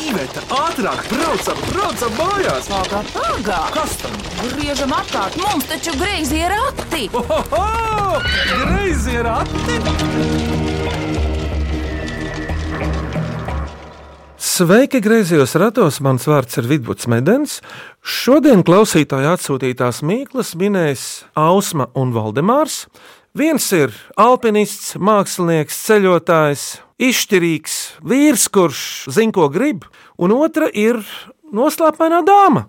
Iveta, ātrāk, braucam, braucam mājās! Pagā, pagā! Kas tam? Griežam apkārt, mums taču greizi ir rati! Ohoho! Greizi ir ati! Sveiki, griezījos ratos. Mans vārds ir Vidvuds Medens. Šodien klausītāji atsūtītās mīklas minēs Ausma un Valdemārs. Viens ir alpinists, mākslinieks, ceļotājs, izšķirīgs vīrs, kurš zina, ko grib, un otra ir noslēpainā dāma.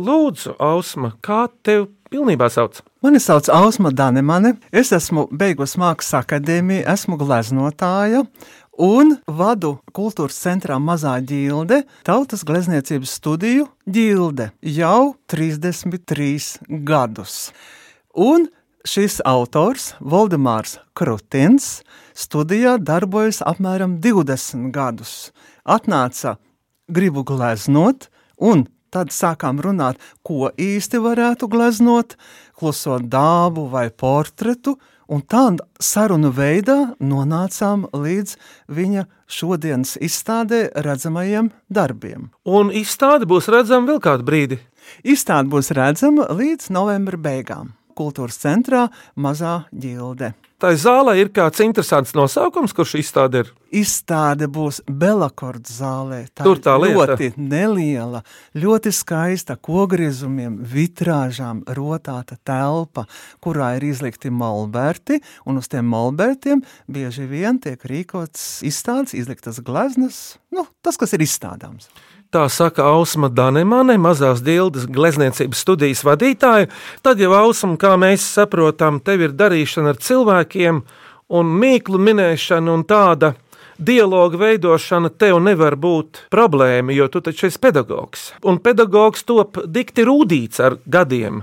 Lūdzu, Ausma, kā tev pilnībā sauc? Mani sauc Ausma Danemane. Es esmu beigusi Mākslas akadēmiju, esmu gleznotāja un vadu kultūras centrā Mazā ģilde, tautas glezniecības studiju ģilde jau 33 gadus. Un šis autors, Valdemārs Krutins, studijā darbojas apmēram 20 gadus. Atnāca, gribu gleznot, un tad sākām runāt, ko īsti varētu gleznot, kluso dābu vai portretu, un tādā sarunu veidā nonācām līdz viņa šodienas izstādē redzamajiem darbiem. Un izstāde būs redzama vēl kādu brīdi. Izstāde būs redzama līdz novembra beigām. Kultūras centrā Mazā ģilde. Tā zālē ir kāds interesants nosaukums, kurš izstāde ir. Izstāde būs Belakorda zālē. Tā Tur tā lieta. ļoti neliela, ļoti skaista, kogriezumiem, vitrāžām rotāta telpa, kurā ir izlikti molberti, un uz tiem molbertiem bieži vien tiek rīkots izstādes, izliktas gleznas, nu, tas, kas ir izstādāms. Tā saka Ausma Danemane, mazās dildes glezniecības studijas vadītāja. Tad jau Ausma, kā mēs saprotam, tev ir darīšana ar cilvēkiem un mīklu minēšana un tāda. Dialoga veidošana tev nevar būt problēma, jo tu taču esi pedagogs. Un pedagogs top dikti rūdīts ar gadiem,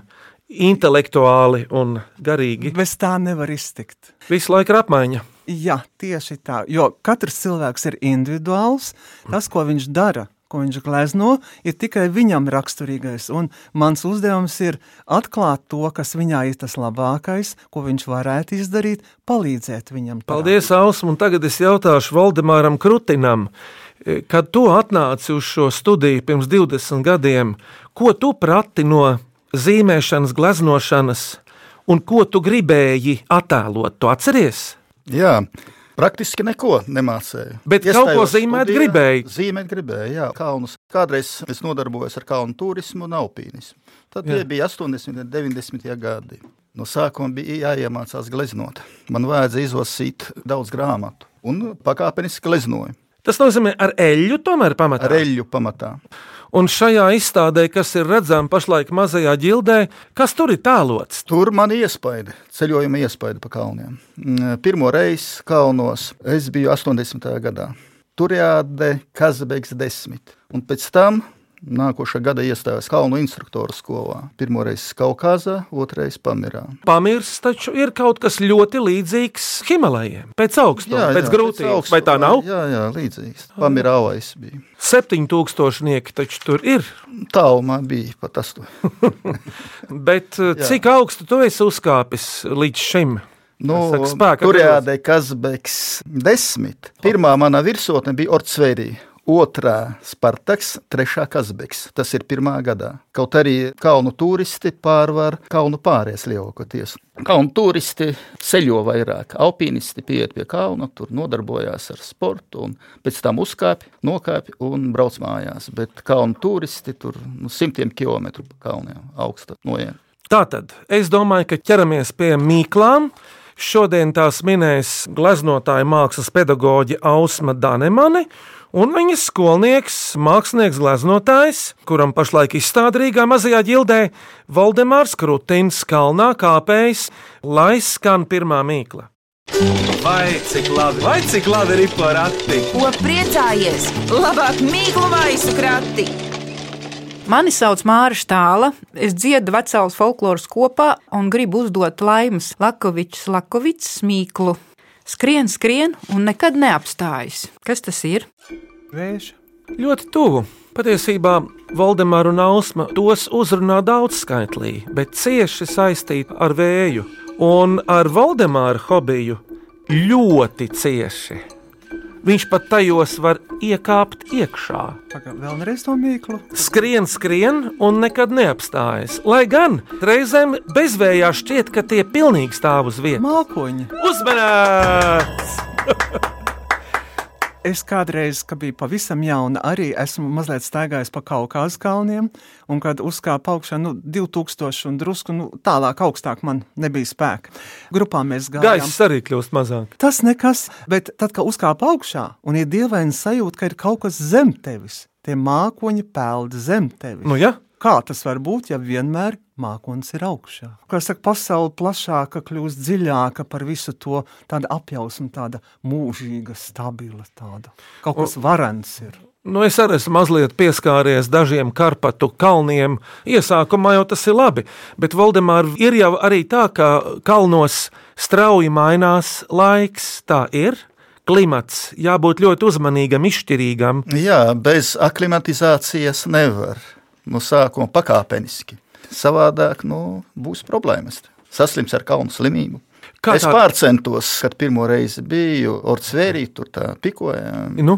intelektuāli un garīgi. Bez tā nevar iztikt. Visu laiku ir apmaiņa. Jā, tieši tā, jo katrs cilvēks ir individuāls, tas, ko viņš dara. Ko viņš glezno, ir tikai viņam raksturīgais. Un mans uzdevums ir atklāt to, kas viņā ir tas labākais, ko viņš varētu izdarīt, palīdzēt viņam. tajā. Paldies, Ausma, un tagad es jautāšu Valdemāram Krutinam, e, kad tu atnāci uz šo studiju pirms 20 gadiem, ko tu prati no zīmēšanas, gleznošanas, un ko tu gribēji attēlot? Tu atceries? Jā, praktiski neko nemācēju. Bet kaut ko zīmēt gribēji? Zīmēt gribēju, jā, kalnus. Kādreiz es nodarbojos ar kalnu turismu un alpīnismu. Tad Jā. tie bija 80. un 90. gadi. No sākuma bija jāiemācās gleznot. Man vajadzēja izlasīt daudz grāmatu un pakāpeniski gleznoju. Tas nozīmē, ar eļļu tomēr pamatā. Ar eļļu pamatā. Un šajā izstādē, kas ir redzama pašlaik mazajā ģildē, kas tur ir tēlots? Tur man iespaidi, ceļojuma iespaidi pa kalniem. Mm, Pirmo reizi kalnos es biju 80. gadā. Turjāde Kazabeks 10. Un pēc tam nākošā gada iestājos kalnu instruktoru skolā. Pirmoreiz Kaukazā, otrais Pamirā. Pamirs taču ir kaut kas ļoti līdzīgs Himalajiem. Pēc augstuma, pēc grūtības. Vai tā nav? Jā, jā, līdzīgs. Pamirā avais bija. 7000 taču tur ir. Tālumā bija pat astoņi. Bet Jā. cik augstu tu esi uzkāpis līdz šim? Nu, spēka Turjāde Kazabeks 10. Pirmā mana virsotne bija Ortsveidī. Otrā Spartaks, trešā Kazbeks. Tas ir pirmā gadā. Kaut arī kalnu turisti pārvar kalnu pāries lielākoties. Kalnu turisti ceļo vairāk, alpīnisti pieiet pie kalna, tur nodarbojās ar sportu, un pēc tam uzkāpj, nokāpj un brauc mājās. Bet kalnu turisti tur nu, simtiem kilometru pa kalniem augsta noiet. Tātad es domāju, ka ķeramies pie mīklām. Šodien tās minēs gleznotāja mākslas pedagoģe Ausma Danemane un viņas skolnieks, mākslinieks, gleznotājs, kuram pašlaik izstāda Rīgā mazajā ģildē, Valdemārs Krutins kalnā kāpējs, lai skan pirmā mīkla. Vai cik labi, vai cik labi ir porati? Ko priecājies? Labāk mīklu maisu krati! Mani sauc Māra Štāla. Es dziedu vecālas folkloras kopā un gribu uzdot laimes Lakovičs, Lakovičs mīklu. Skrien, skrien un nekad neapstājas. Kas tas ir? Vējš. Ļoti tuvu. Patiesībā Valdemāra un Ausma tos uzrunā daudzskaitlī, bet cieši saistīti ar vēju. Un ar Valdemāra hobiju ļoti cieši. Viņš pat tajos var iekāpt iekšā. Pagaid, Vēlreiz to mīklu. Skrien, skrien un nekad neapstājas. Lai gan reizēm bezvējā šķiet, ka tie pilnīgi stāv uz vietas. Mākoņi. Uzmanīts! Es kādreiz, kad biju pavisam jauna, arī esmu mazliet staigājis pa Kaukās kalniem, un kad uzkāpa augšā, nu, 2000 un drusku nu, tālāk, augstāk man nebija spēka. Grupā mēs gājām. Gaiss arī kļūst mazāk. Tas nekas, bet tad, kad uzkāpa augšā, un ir dievaini sajūta, ka ir kaut kas zem tevis, tie mākoņi peld zem tevis. Nu, ja? Kā tas var būt, ja vienmēr mākslinieks ir augšā? Kā saka, pasaule plašāka, kļūst dziļāka par visu to, tāda apjausma, tāda mūžīga, stabila, tāda kaut kas varens ir. Nu, es arī esmu mazliet pieskāries dažiem Karpatu kalniem. Iesākumā jau tas ir labi, bet Valdemār ir jau arī tā, ka kalnos strauji mainās laiks. Tā ir. Klimats jābūt ļoti uzmanīgam, izšķirīgam. Jā, bez aklimatizācijas nevar. No sākuma pakāpeniski. Savādāk nu, būs problēmas. Saslims ar kalnu slimību. Kā es tā- pārcentos, kad pirmo reizi biju Ortsvērī, tur tā pikojām, Nu?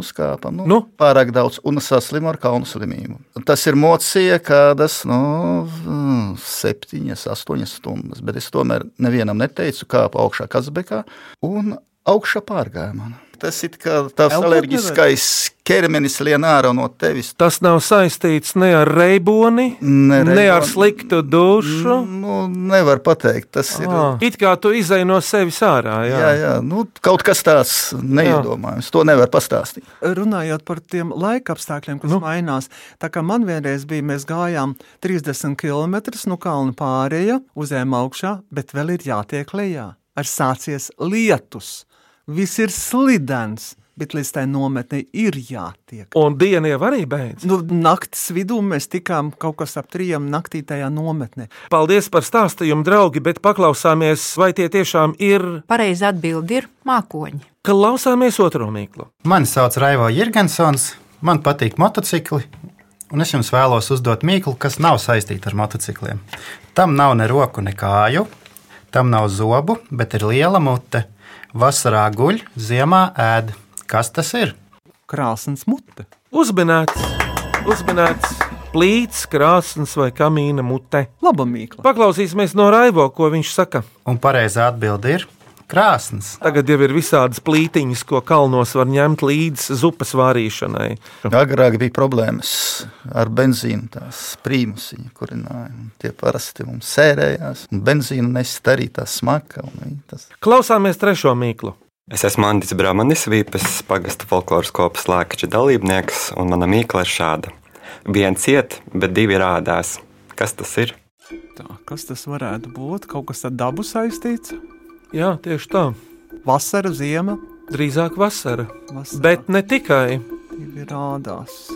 uzkāpām. Nu, Nu? Pārāk daudz, un saslimu ar kalnu slimību. Tas ir mocija kādas nu, septiņas, astoņas stundas, bet es tomēr nevienam neteicu, kāpu augšā Kazbekā, un augšā pārgāja man. Tas ir kā Elpot alerģiskais ķermenis lien ārā no tevis. Tas nav saistīts ne ar reiboni, Ne ne, ne ar reiboni. sliktu dušu. Nu, nevar pateikt, tas ir. Ah, it kā tu izai no sevis ārā. Jā. Jā, jā, nu, kaut kas tāds neiedomājams. To nevar pastāstīt. Runājot par tiem laika apstākļiem, kas nu. mainās, tā kā man vienreiz bija, mēs gājām 30 km no kalna pārēja, uzējām augšā, bet vēl ir jātiek lejā. Ir sācies lietus, viss ir slidens, bet līdz tai nometnei ir jātiek. Un diena jau arī beidz. Nu, naktas vidū mēs tikām kaut kas ap trijiem naktī tajā nometnē. Paldies par stāstījumu, draugi, bet paklausāmies, vai tie tiešām ir. Pareizi atbildi ir mākoņi. Klausāmies otro mīklu. Mani sauc Raivo Jirgensons, man patīk motocikli, un es jums vēlos uzdot mīklu, kas nav saistīta ar motocikliem. Tam nav ne roku, ne kāju, tam nav zobu, bet ir liela mute. Vasarā guļ, ziemā ēd. Kas tas ir? Krāsns mute. Uzminēts, uzminēts, plīts, krāsns vai kamīna mute. Laba mīkla. Paklausīsimies no Raivo, ko viņš saka. Un pareizā atbilde ir krāsns. Tagad jau ir visādas plītiņas, ko kalnos var ņemt līdzi zupas vārīšanai. Agrāk bija problēmas ar benzīnu, tās prīmusiņa kurināja. un Tie parasti mums sērējās, un benzīnu nest arī tā smaka. Tas... Klausāmies trešo mīklu. Es esmu Andris Bramanis, Vīpes pagasta folkloras kopas lēkšķa dalībnieks, un mana mīkla ir šāda. Viens iet, bet divi rādās. Kas tas ir? Tā, kas tas varētu būt? Kaut kas ar dabu saistīts? Jā, tieši tā. Vasara, ziema, Drīzāk vasara. vasara. Bet ne tikai. divi rādās.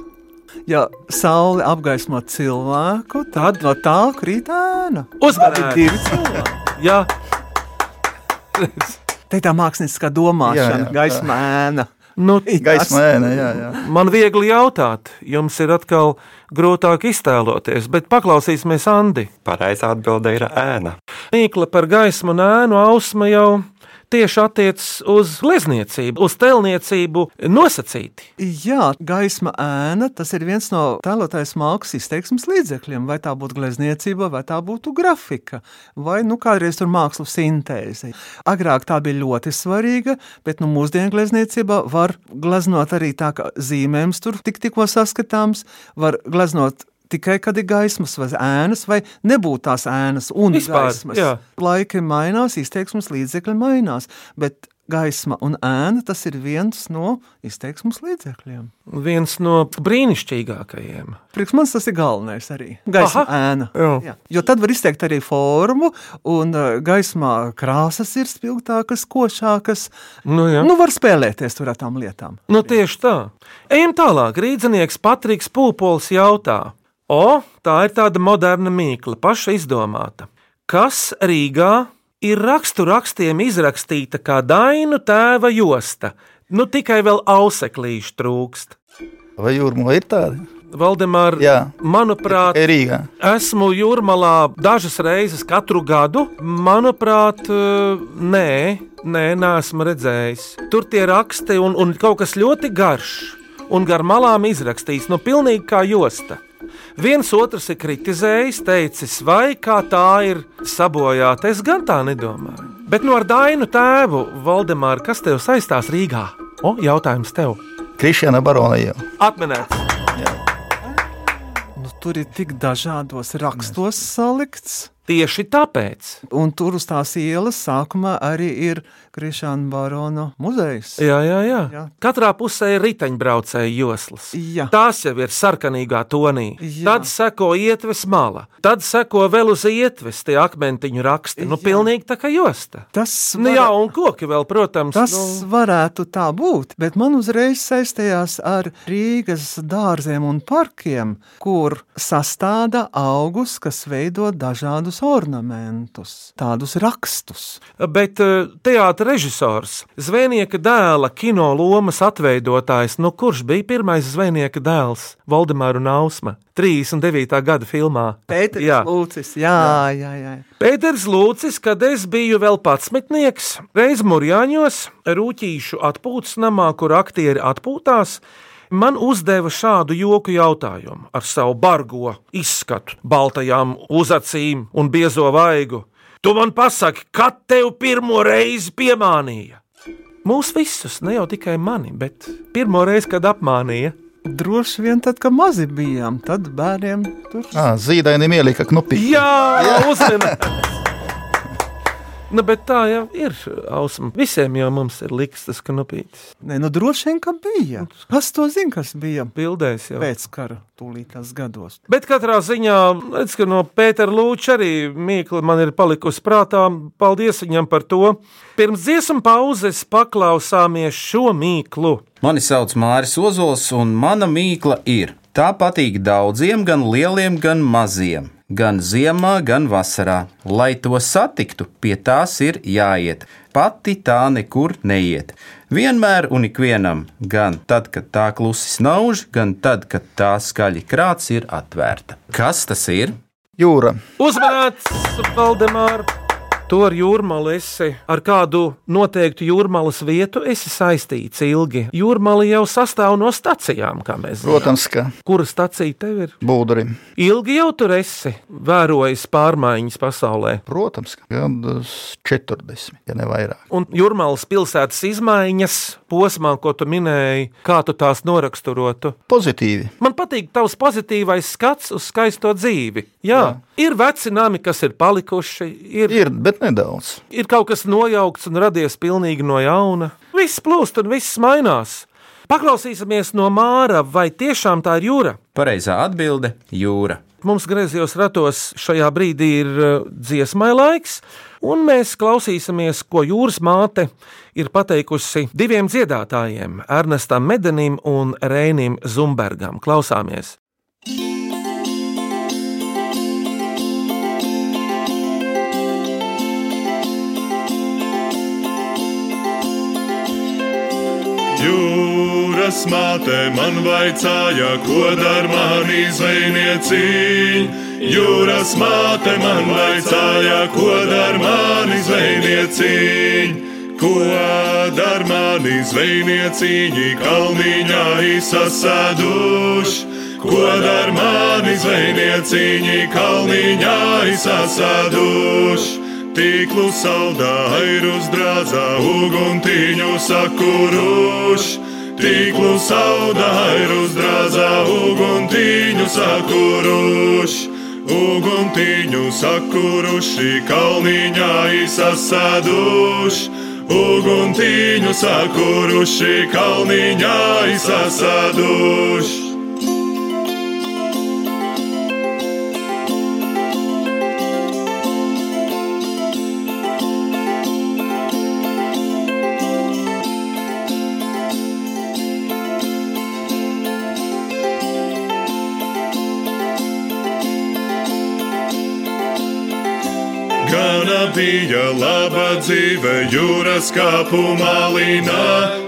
Ja saule apgaismo cilvēku, tad no tā krīt ēna. Uzmanīgi! Divi cilvēki. Jā, Te tā mākslinieckā domāšana, Jā, jā, gaisma ēna. Nu, Gaisma ēna, jā, jā. man viegli jautāt. Jums ir atkal grūtāk iztēloties, bet paklausīsimies Andi. Pareizā atbilde ir ēna. Mīkla par gaismu un ēnu ausma jau tieši attiecas uz glezniecību, uz tēlniecību nosacīti. Jā, gaisma ēna, tas ir viens no tēlotājas mākslas izteiksmes līdzekļiem. Vai tā būtu glezniecība, vai tā būtu grafika, vai nu kādreiz tur mākslas sintēze. Agrāk tā bija ļoti svarīga, bet nu mūsdienu glezniecībā var gleznot arī tā, ka zīmējums tur tik tikko saskatāms, var gleznot tikai kad ir gaismas vai ēnas, vai nebūtu tās ēnas un Vispār, gaismas. jā. Laiki mainās, izteiksmes līdzekļi mainās, bet gaisma un ēna tas ir viens no izteiksmes līdzekļiem. Viens no brīnišķīgākajiem. Priekš manis tas ir galvenais arī. Gaisma, Aha, ēna. jā. Jā. Jo tad var izteikt arī formu, un uh, gaismā krāsas ir spilgtākas, košākas. Nu, jā. Nu, var spēlēties tur ar tām lietām. Nu, tieši tā. Ejam tālāk. Rīdzinieks Patriks Pūpols jautā, o, tā ir tāda moderna mīkla, paša izdomāta. Kas Rīgā ir rakstu rakstiem izrakstīta kā dainu tēva josta? Nu, tikai vēl auseklīši trūkst. Vai jūrmā ir tāda? Valdemār, Jā. manuprāt, Rīgā. esmu jūrmalā dažas reizes katru gadu. Manuprāt, eh, nē, nē, neesmu redzējis. Tur tie raksti un, un kaut kas ļoti garš un gar malām izrakstīts, nu, pilnīgi kā josta. Viens otrs ir kritizējis, teicis, vai kā tā ir sabojāta. Es gan tā nedomāju. Bet no ar Dainu tēvu, Valdemāru, kas tev saistās Rīgā? O, jautājums tev. Krišjāna Barona jau. Atminēts. Nu, tur ir tik dažādos rakstos salikts. Tieši tāpēc. Un tur uz tās ielas sākumā arī ir Krišāna Barona muzejs. Jā, jā, jā. Jā. Katrā pusē ir riteņbraucēju joslas. Jā. Tās jau ir sarkanīgā tonī. Jā. Tad seko ietves mala, tad seko vēl uz ietves tie akmentiņu raksti. Nu, Jā. pilnīgi tā kā josta. Tas, Nu, jā, un koki vēl, protams. Tas nu, varētu tā būt, bet man uzreiz saistījās ar Rīgas dārziem un parkiem, kur sastāda augus, kas veido dažādus ornamentus, tādus rakstus. Bet eh, teātris režisors, zvejnieka dēla kino lomas atveidotājs, nu kurš bija pirmais zvejnieka dēls Valdemāra un Ausma 39. gada filmā? Pēters Jā. Lūcis, jā, jā, jā. Pēters Lūcis, kad es biju vēl patsmitnieks, reiz Mūrjāņos, rūtīšu atpūtas namā, kur aktieri atpūtās, man uzdeva šādu joku jautājumu ar savu bargo izskatu, baltajām uzacīm un biezo vaigu. Tu man pasaki, kad tev pirmo reizi piemānīja? Mūs visus, ne jau tikai mani, bet pirmo reizi, kad apmānīja. Droši vien tad, kad mazi bijām, tad bērniem tur Ah, Zīdaini ielika knupi. Jā, uzmanīgi! Nu, bet tā jau ir. Ausma. Visiem jau mums ir liks tas kanopītis. Nē, nu droši vien, ka bija. Kas to zina, kas bija Bildēs jau. pēc kara tūlītās gados? Bet katrā ziņā, redz, ka no Pētera Lūča arī mīkla man ir palikusi prātā. Paldies viņam par to. Pirms dziesmu pauzes paklausāmies šo mīklu. Mani sauc Māris Ozols, un mana mīkla ir. Tā patīk daudziem, gan lieliem, gan maziem. Gan ziemā, gan vasarā. Lai to satiktu, pie tās ir jāiet. Pati tā nekur neiet. Vienmēr un ikvienam, gan tad, kad tā klusi snauž, gan tad, kad tā skaļi krāts ir atvērta. Kas tas ir? Jūra. Uzmanīts, Valdemārs! Tu ar jūrmālu esi ar kādu noteiktu jūrmālas vietu esi saistīts ilgi. Jūrmāla jau sastāv no stacijām, kā mēs zinām. Protams, ka Kura stacija tev ir? būdurim. Ilgi jau tur esi vērojis pārmaiņas pasaulē. Protams, ka gadus 40, ja ne vairāk. Un jūrmālas pilsētas izmaiņas posmā, ko tu minēji, kā tu tās noraksturotu. Pozitīvi. Man patīk tavs pozitīvais skats uz skaisto dzīvi. Jā, Jā. ir veci nami, kas ir palikuši, ir. Ir, bet nedaudz. ir kaut kas nojaukts un radies pilnīgi no jauna. Viss plūst un viss mainās. Paklausīsimies no Māra, vai tiešām tā ir jūra? Pareizā atbilde - jūra. Mums griezījos ratos šajā brīdī ir uh, dziesmai laiks, un mēs klausīsimies, ko jūras māte ir pateikusi diviem dziedātājiem, Ernestam Medenim un Rēnim Zumbergam. Klausāmies! Jūras māte man vaicāja, ko dar mani zvejnieciņ. Jūras māte man vaicāja, ko dar mani zvejnieciņ. Ko dar mani zvejnieciņi kalniņā izsasēduši? Ko dar mani zvejnieciņi kalniņā izsasēduši? Tīklu saldā ir uzdrāzā uguntiņu sakuruš. Tīklu saldā ir uzdrāzā uguntiņu sakuruš. Uguntiņu sakuruši kalniņā izsasēduši. Uguntiņu sakuruši kalniņā izsasēduši. Gana bija laba dzīve jūras kāpu malīnā,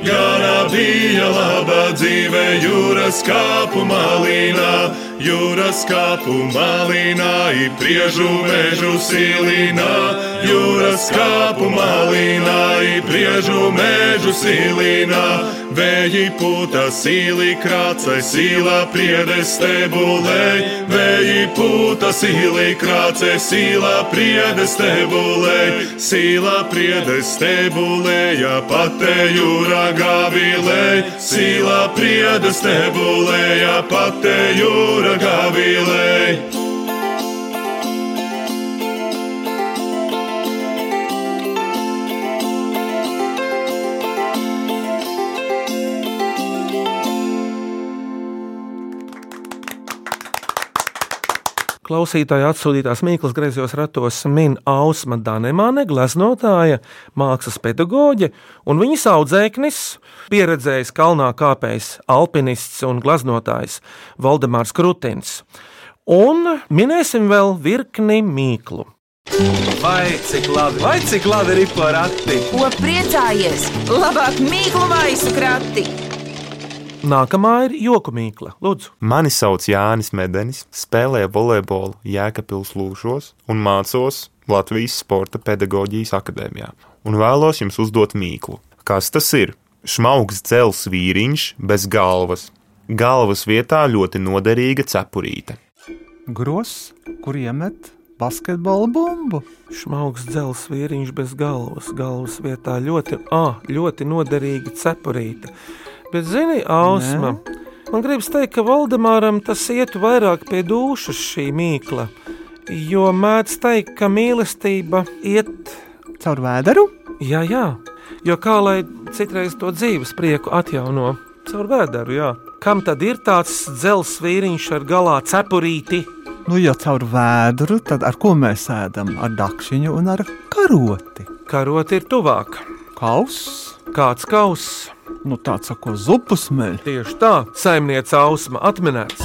Gana bija laba dzīve jūras kāpu malīnā, jūras kāpu malīnā, īpriežu mežu silīnā, jūras kāpu malīnā, īpriežu mežu silīnā. Vēji puta sīli krācai, sīla priede stebulē, vēji puta sīli krācai, sīla priede stebulē, sīla priede stebulē, ja patē jūra gavilē, sīla priede stebulē, ja patē jūra gavilē. Klausītāja atsūtītās Mīklas griezos ratos min Ausma Danemane, gleznotāja, mākslas pedagoģe un viņas audzēknis, pieredzējis kalnā kāpējs, alpinists un gleznotājs Valdemārs Krutins. Un minēsim vēl virkni mīklu. Vai cik labi, vai cik labi ir porakti? Ko priecājies? Labāk mīklu maisu krati! Nākamā ir joku mīkla. Lūdzu, Mani sauc Jānis Medenis, spēlēju volejbolu Jēkabils Lūšos un mācos Latvijas Sporta pedagoģijas akadēmijā. Un vēlos jums uzdot mīklu. Kas tas ir? Šmaugs dzels vīriņš bez galvas. Galvas vietā ļoti noderīga cepurīte. Gross, kur iemet basketbola bumbu. šmaugs dzels vīriņš bez galvas, galvas vietā ļoti, ah, ļoti noderīga cepurīte. Bet, zini, Ausma, man gribas teikt, ka Valdemāram tas ietu vairāk pie dušas šī mīkla, jo mēdz teikt, ka mīlestība iet Caur vēderu? Jā, jā, jo kā lai citreiz to dzīves prieku atjauno caur vēderu, jā. Kam tad ir tāds dzels vīriņš ar galā cepurīti? Nu, ja caur vēdru, tad ar ko mēs ēdam? Ar dakšiņu un ar karoti. Karoti ir tuvāk. Kauss, Kāds kauss? Nu tāds sako zupu smeļ. Tieši tā, saimniece Ausma atminēts.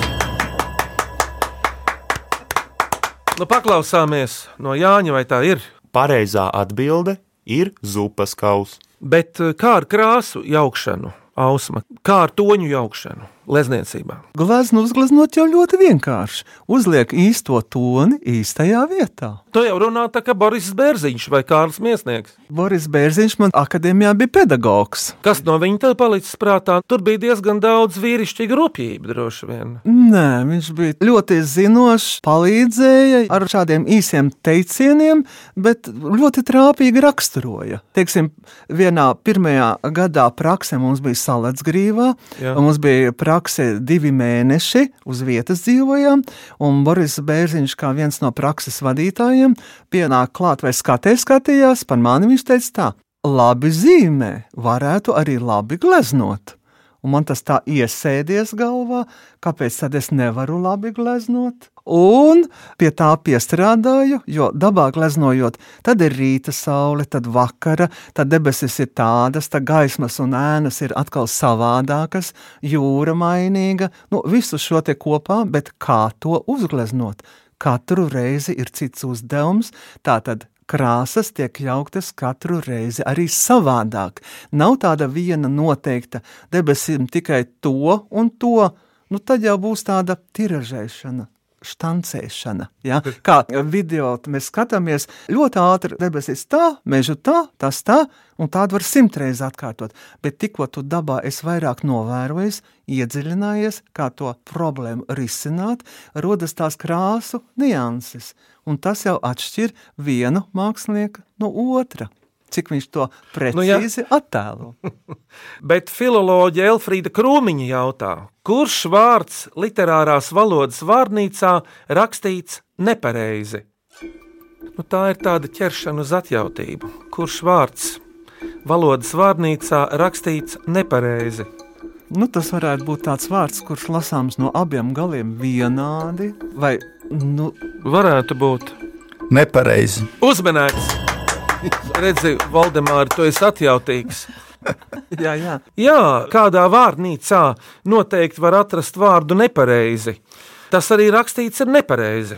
Nu, paklausāmies no Jāņa, vai tā ir. Pareizā atbilde ir zupas kaus. Bet eh, kā ar krāsu jaukšanu, Ausma, kā ar toņu jaukšanu, lezniecībā? Gleznu uzgleznot jau ļoti vienkārši. Uzliek īsto toni īstajā vietā. Tu jau runā tā kā Boris Bērziņš vai Kārls Miesnieks. Boris Bērziņš man akadēmijā bija pedagogs. Kas no viņa tev palicis prātā? Tur bija diezgan daudz vīrišķīga rūpība, droši vien. Nē, viņš bija ļoti zinošs, palīdzēja ar šādiem īsiem teicieniem, bet ļoti trāpīgi raksturoja. Teiksim, vienā pirmajā gadā praksē mums bija saletsgrīvā, Jā. un mums bija prakse divi mēneši, uz vietas dzīvojām, un Boris Bērziņš, kā viens no prakses vadītājiem, pienāk klāt vai skatē skatījās, par mani viņš teica tā, labi zīmē, varētu arī labi gleznot. Un man tas tā iesēdies galvā, kāpēc tad es nevaru labi gleznot. Un pie tā piestrādāju, jo dabā gleznojot, tad ir rīta saule, tad vakara, tad debesis ir tādas, tad gaismas un ēnas ir atkal savādākas, jūra mainīga, nu visu šo te kopā, bet kā to uzgleznot? Katru reizi ir cits uzdevums, tātad krāsas tiek jauktas katru reizi arī savādāk. Nav tāda viena noteikta debesīm tikai to un to, nu tad jau būs tāda tiražēšana. Štancēšana. Ja? Kā video mēs skatāmies, ļoti ātri debesis tā, meža tā, tas tā, un tādu var simtreiz atkārtot. Bet tikko tu dabā esi vairāk novērojis, iedziļinājies, kā to problēmu risināt, rodas tās krāsu nianses, un tas jau atšķir vienu mākslinieku no otra. Cik viņš to Nu, jā. precīzi attēlo. Bet filoloģija Elfrīda Krūmiņa jautā, kurš vārds literārās valodas vārnīcā rakstīts nepareizi? Nu, tā ir tāda ķeršana uz atjautību. Kurš vārds valodas vārnīcā rakstīts nepareizi? Nu, tas varētu būt tāds vārds, kurš lasāms no abiem galiem vienādi, vai nu, Varētu būt Nepareizi. uzmanīgs. Redzi, Valdemāri, tu esi atjautīgs. jā, jā. Jā, kādā vārnīcā noteikti var atrast vārdu nepareizi. Tas arī rakstīts ir nepareizi.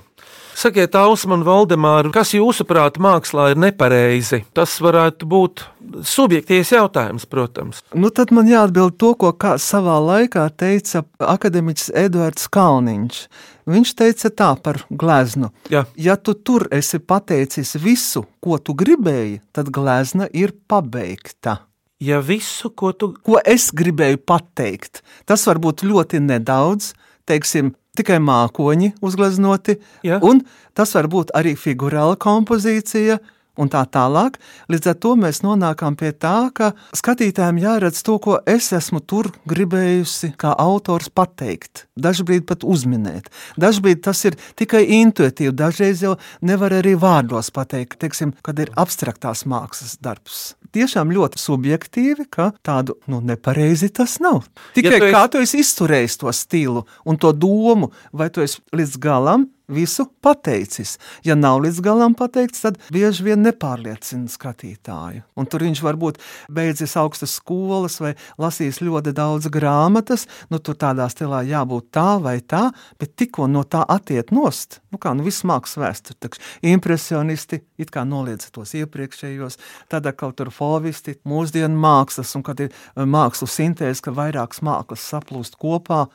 Sakiet, Ausma un Valdemāra, kas jūsuprāt mākslā ir nepareizi? Tas varētu būt subjektīvs jautājums, protams. Nu, tad man jāatbild to, ko kā savā laikā teica akadēmiķis Eduards Kalniņš. Viņš teica tā par gleznu. Jā. Ja tu tur esi pateicis visu, ko tu gribēji, tad glezna ir pabeigta. Ja visu, ko tu Ko es gribēju pateikt, tas var būt ļoti nedaudz, teiksim, tikai mākoņi uzgleznoti, Jā. un tas var būt arī figurāla kompozīcija. Un tā tālāk, līdz ar to mēs nonākam pie tā, ka skatītājiem jāredz to, ko es esmu tur gribējusi, kā autors pateikt. Dažkārt pat uzminēt. Dažkārt tas ir tikai intuitīvi, dažreiz jau nevar arī vārdos pateikt, teiksim, kad ir abstraktās mākslas darbs. Tiešām ļoti subjektīvi, ka tādu nu, nepareizi tas nav. Tikai Ja tu esi- kā tu esi izturējis to stilu un to domu, vai tu esi līdz galam visu pateicis. Ja nav līdz galam pateikts, tad bieži vien nepārliecina skatītāju. Un tur viņš varbūt beidzis augstas skolas vai lasījis ļoti daudz grāmatas, nu tur tādā stilā jābūt tā vai tā, bet tikko no tā attiet nost. Nu kā, nu viss mākslas vēsture, taču impresionisti it kā noliedza tos iepriekšējos, tad atkal tur fovisti, mūsdienu mākslas, un kad ir eh, mākslu sintēze, ka vairākas mākslas saplūst kopā,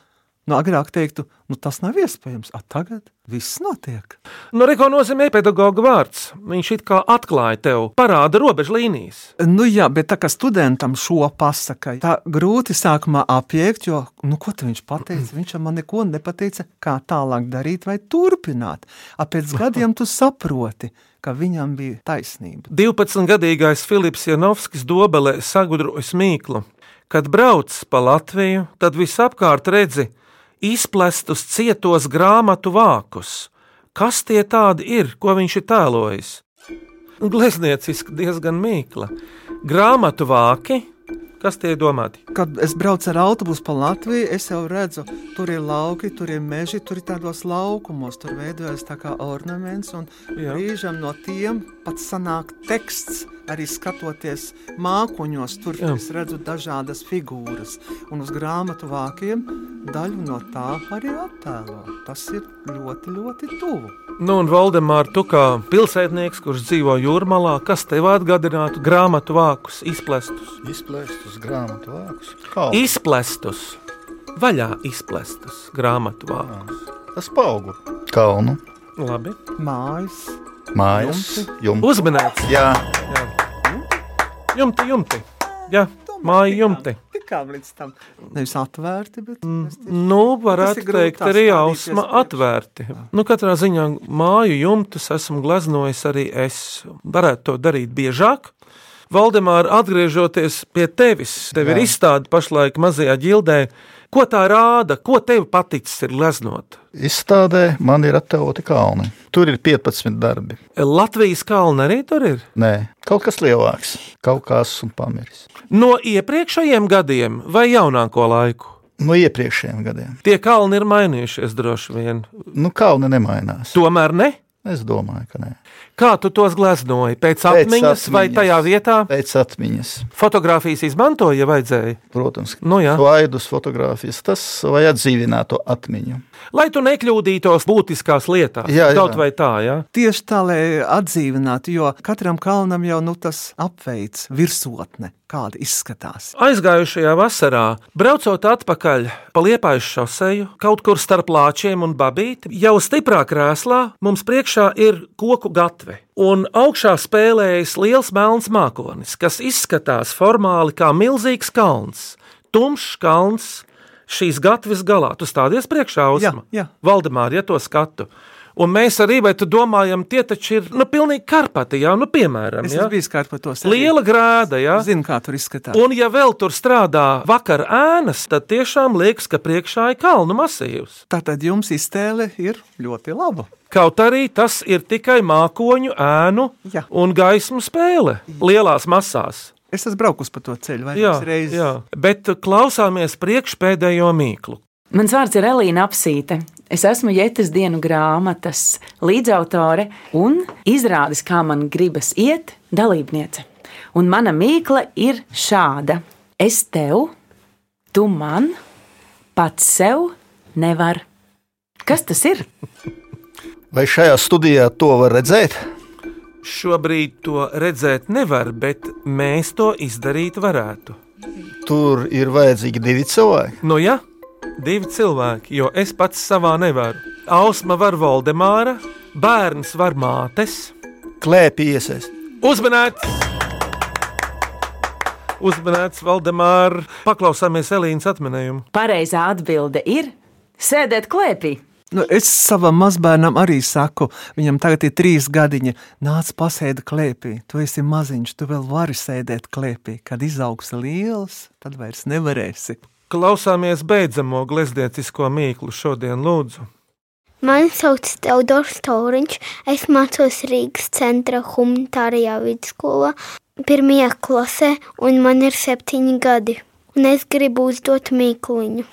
Nu, agrāk teiktu, nu, tas nav iespējams. A, tagad viss notiek. Nu, re, ko nozīmē pedagoģa vārds? Viņš it kā atklāja tev, parāda robežu līnijas. Nu, jā, bet tā kā studentam šo pasaka, tā grūti sākumā apiekt, jo, nu, ko viņš pateica? Viņš man neko nepateica, kā tālāk darīt vai turpināt. A, pēc gadiem tu saproti, ka viņam bija taisnība. 12-gadīgais Filips Janovskis dobelē sagudrojas mīklu. Kad brauc pa Latviju, tad visapkārt redzi izplestus cietos grāmatu vākus. Kas tie tādi ir, ko viņš ir tēlojis? Gleznieciski diezgan mīkla. Grāmatu vāki, kas tie ir domāti? Kad es braucu ar autobusu pa Latviju, es jau redzu, tur ir lauki, tur ir meži, tur ir tādos laukumos, tur veidojas tā kā ornaments, un brīžam no tiem pat sanāk teksts. Arī skatoties mākoņos, tur Jā. es redzu dažādas figūras, un uz grāmatu vākiem daļu no tā arī attēlo. Tas ir ļoti, ļoti tuvu. Nu, un Valdemārs, tu kā pilsētnieks, kurš dzīvo jūrmalā, kas tev atgādinātu grāmatu vākus, izplestus? Izplēst uz grāmatu vākus. Kā? Izplestus, vaļā izplestus grāmatu vākus. Tas paaugu. Kalnu, Labi. Mājas, mājas, jumti. Uzmanīts. Jā, Jumti, jumti. Jā, māja jumti. tikām līdz tam. Nevis atvērti, bet Nu, Tas varētu ir grūti teikt, arī stādīties ausma priekšā. atvērti. Nu, katrā ziņā māju jumtus esmu gleznojis arī es. Varētu to darīt biežāk. Valdemār, atgriežoties pie tevis, tev ir Jā. izstāde pašlaik mazajā ģildē. Ko tā rāda, ko tev paticis ir gleznot? izstādē man ir attēloti kalni. Tur ir 15 darbi. Latvijas kalna arī tur ir. Nē, kaut kas lielāks, kaut kas un pamiris. No iepriekšējiem gadiem vai jaunāko laiku? No iepriekšējiem gadiem. Tie kalni ir mainījušies droši vien. Nu, kalni nemainās. Tomēr ne. Es domāju, ka nē. Kā tu tos gleznoji? Pēc atmiņas, vai atmiņas. tajā vietā? Pēc atmiņas, Fotogrāfijas izmantoja, ja vajadzēja. protams, Nu, jā. slaidus, fotografijas, tas vai atdzīvināt to atmiņu. Lai tu nekļūdītos būtiskās lietās, Jā, jā. kaut vai tā, jā. Tieši tā, lai atdzīvinātu, jo katram kalnam jau nu, tas apveids virsotne, kāda izskatās. Aizgājušajā vasarā, braucot atpakaļ pa liepāju šoseju, kaut kur starp lāčiem un babīti, jau stiprā krēslā mums priekšā ir koku gatve. Un augšā spēlējas liels melns mākonis, kas izskatās formāli kā milzīgs kalns, tumšs kalns. Šīs gatavas galā, tu stādies priekšā Usma. Jā, jā. Valdemāri, ja to skatu. Un mēs arī, vai tu domājam, tie taču ir, nu, pilnīgi karpati, jā, nu, piemēram, Es jā. esmu bijis kārpatos. Liela grāda, jā. Zinu, kā tur izskatās. Un, ja vēl tur strādā vakar ēnas, tad tiešām liekas, ka priekšā ir kalnu masīvs. Tātad jums iztēle ir ļoti laba. Kaut arī tas ir tikai mākoņu, ēnu Jā. un gaismu spēle lielās masās. Es esmu braukus pa to ceļu vairākas reizes. jā. bet klausāmies priekšpēdējo mīklu. Mans vārds ir Elīna Apsīte. Es esmu Jētas dienu grāmatas līdzautore un izrādes, kā man gribas iet, dalībniece. Un mana mīkla ir šāda: Es tev, tu man, pats sev nevar. Kas tas ir? Vai šajā studijā to var redzēt? Šobrīd to redzēt nevar, bet mēs to izdarīt varētu. Tur ir vajadzīgi divi cilvēki. Nu, ja divi cilvēki, jo es pats savā nevaru. Ausma var Valdemāra, bērns var mātes. Klēpī iesaist. Uzmanēts! Uzmanēts Valdemāra. Paklausāmies Elīnas atminējumu. Pareizā atbilde ir sēdēt klēpī. Nu, es savam mazbērnam arī saku, viņam tagad ir trīs gadiņi. Nāc, pasēdi klēpī. Tu esi maziņš, tu vēl vari sēdēt klēpī. Kad izaugs liels, tad vairs nevarēsi. Klausāmies beidzamo glezniecisko mīklu šodien, lūdzu. Mani sauc Teodors Tauriņš. Es mācos Rīgas centra humanitārajā vidusskolā, pirmajā klasē, un man ir septiņi gadi. Un es gribu uzdot mīkluņu.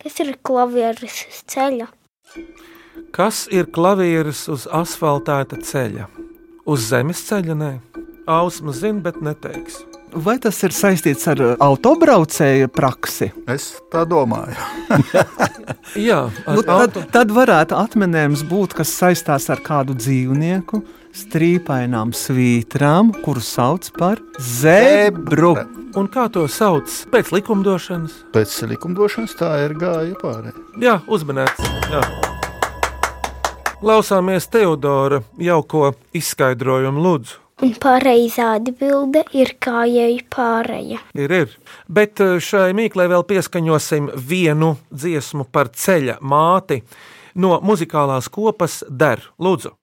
Kas ir klavieris uz ceļa? Kas ir klavieris uz asfaltēta ceļa? Uz zemes ceļa nē. Ausma zina, bet neteiks. Vai tas ir saistīts ar uh, autobraucēju praksi? Es tā domāju. Jā, Nu, tad, auto- tad varētu atminējums būt, kas saistās ar kādu dzīvnieku, strīpainām svītrām, kuru sauc par zebru. Un kā to sauc pēc likumdošanas? Pēc likumdošanas tā ir gāja pārējai. Jā, uzmanēts. Jā. Klausāmies Teodora jauko izskaidrojumu, lūdzu. Un pareizā atbilde ir kājēji pārēja. Ir, ir. Bet eh, šai mīklē vēl pieskaņosim vienu dziesmu par ceļa māti no muzikālās kopas Der. Lūdzu!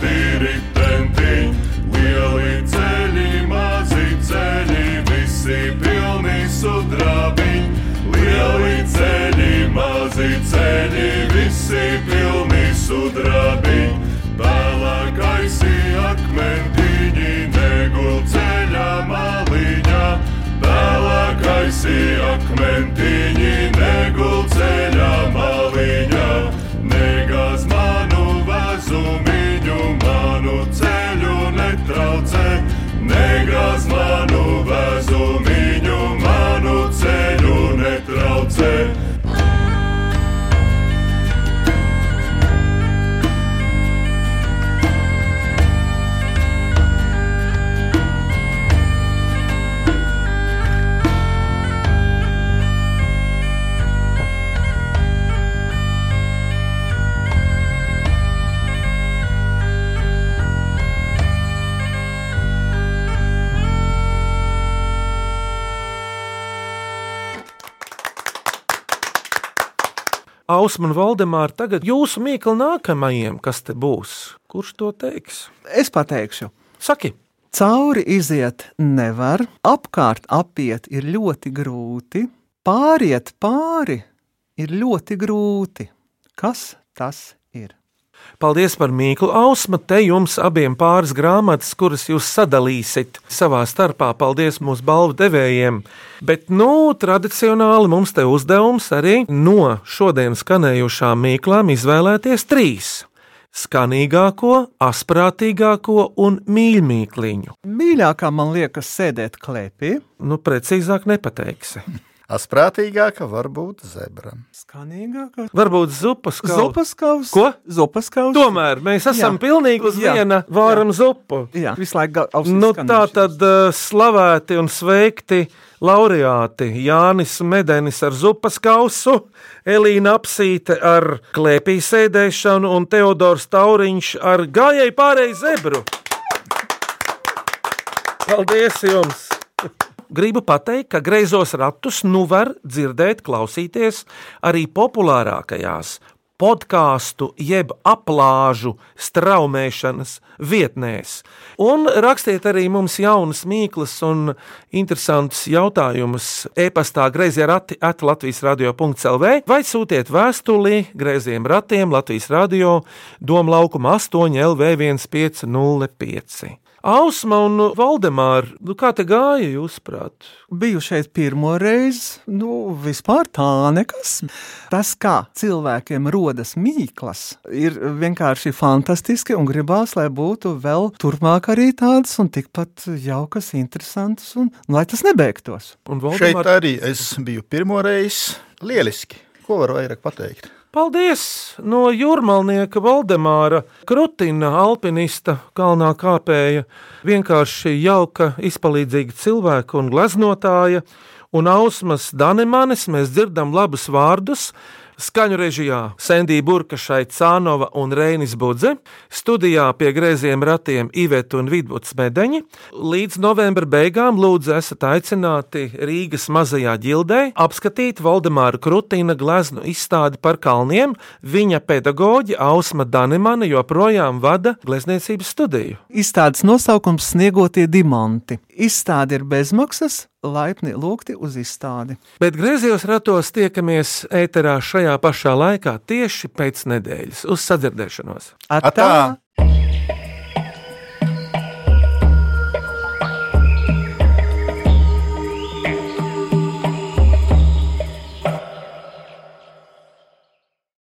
Kalti ritentiņ. Lieli ceļi, mazi ceļi, visi pilni sudrabiņi. Lieli ceļi, mazi ceļi, visi pilni sudrabiņi. Ausma un Valdemāra, tagad jūsu mīkla nākamajiem, kas te būs. Kurš to teiks? Es pateikšu, Saki, cauri iziet nevar, apkārt apiet ir ļoti grūti, pāriet pāri ir ļoti grūti. Kas tas? Paldies par mīklu. Ausma, te jums abiem pāris grāmatas, kuras jūs sadalīsiet savā starpā. Paldies mūsu balvu devējiem. Bet, nu, tradicionāli mums te uzdevums arī no šodienas skanējušām mīklām izvēlēties trīs. Skanīgāko, asprātīgāko un mīļākliņu. Mīļākā man liekas sēdēt klēpī. Nu, precīzāk nepateiksi. Asprātīgāka var būt zebra. Skanīgākā. Varbūt zupas kaut Zupas kaus. Ko? Zupas kaus. Tomēr mēs esam Jā. pilnīgi uz Jā. viena vāram zupu. Jā, visu laiku ausīs Nu, tā tad uh, slavēti un sveikti laureāti Jānis Medenis ar zupas kausu, Elīna Apsīte ar klēpī sēdēšanu un Teodors Tauriņš ar gājēju pārēju zebru. Paldies jums! Gribu pateikt, ka greizos ratus nu var dzirdēt, klausīties arī populārākajās podkāstu, jeb aplāžu straumēšanas vietnēs. Un rakstiet arī mums jaunas mīklas un interesantus jautājumus e-pastā grazījā rati at Latvijas radio.clv vai sūtiet vēstuli grazījiem ratiem Latvijas radio Doma laukuma 8 LV 1505. Ausma un Valdemāra, nu kā te gāja, jūsuprāt? Biju šeit pirmo reizi, nu vispār tā nekas. Tas, kā cilvēkiem rodas mīklas, ir vienkārši fantastiski un gribās, lai būtu vēl turpmāk arī tādas un tikpat jaukas, interesantas, un lai tas nebeigtos. Un Valdemār... Šeit arī es biju pirmo reizi. Lieliski! Ko var vairāk pateikt? Paldies! No jūrmalnieka Valdemāra Krutina, alpinista, kalnā kāpēja, vienkārši jauka, izpalīdzīga cilvēka un gleznotāja, un Ausmas Danemanis mēs dzirdam labus vārdus, Skaņu režijā Sandija Burkašai Cānova un Reinis Budze, studijā pie grēziem ratiem Iveta un Vidvuds Medeņi. Līdz novembra beigām lūdzu esat aicināti Rīgas mazajā ģildē apskatīt Valdemāra Krutīna gleznu izstādi par kalniem. Viņa pedagoģi Ausma Danemana joprojām vada glezniecības studiju. Izstādes nosaukums Sniegotie dimanti. Izstāde ir bezmaksas, laipni lūgti uz izstādi. Bet griezījos ratos tiekamies ēterā šajā pašā laikā tieši pēc nedēļas uz sadzirdēšanos. Atā! Atā!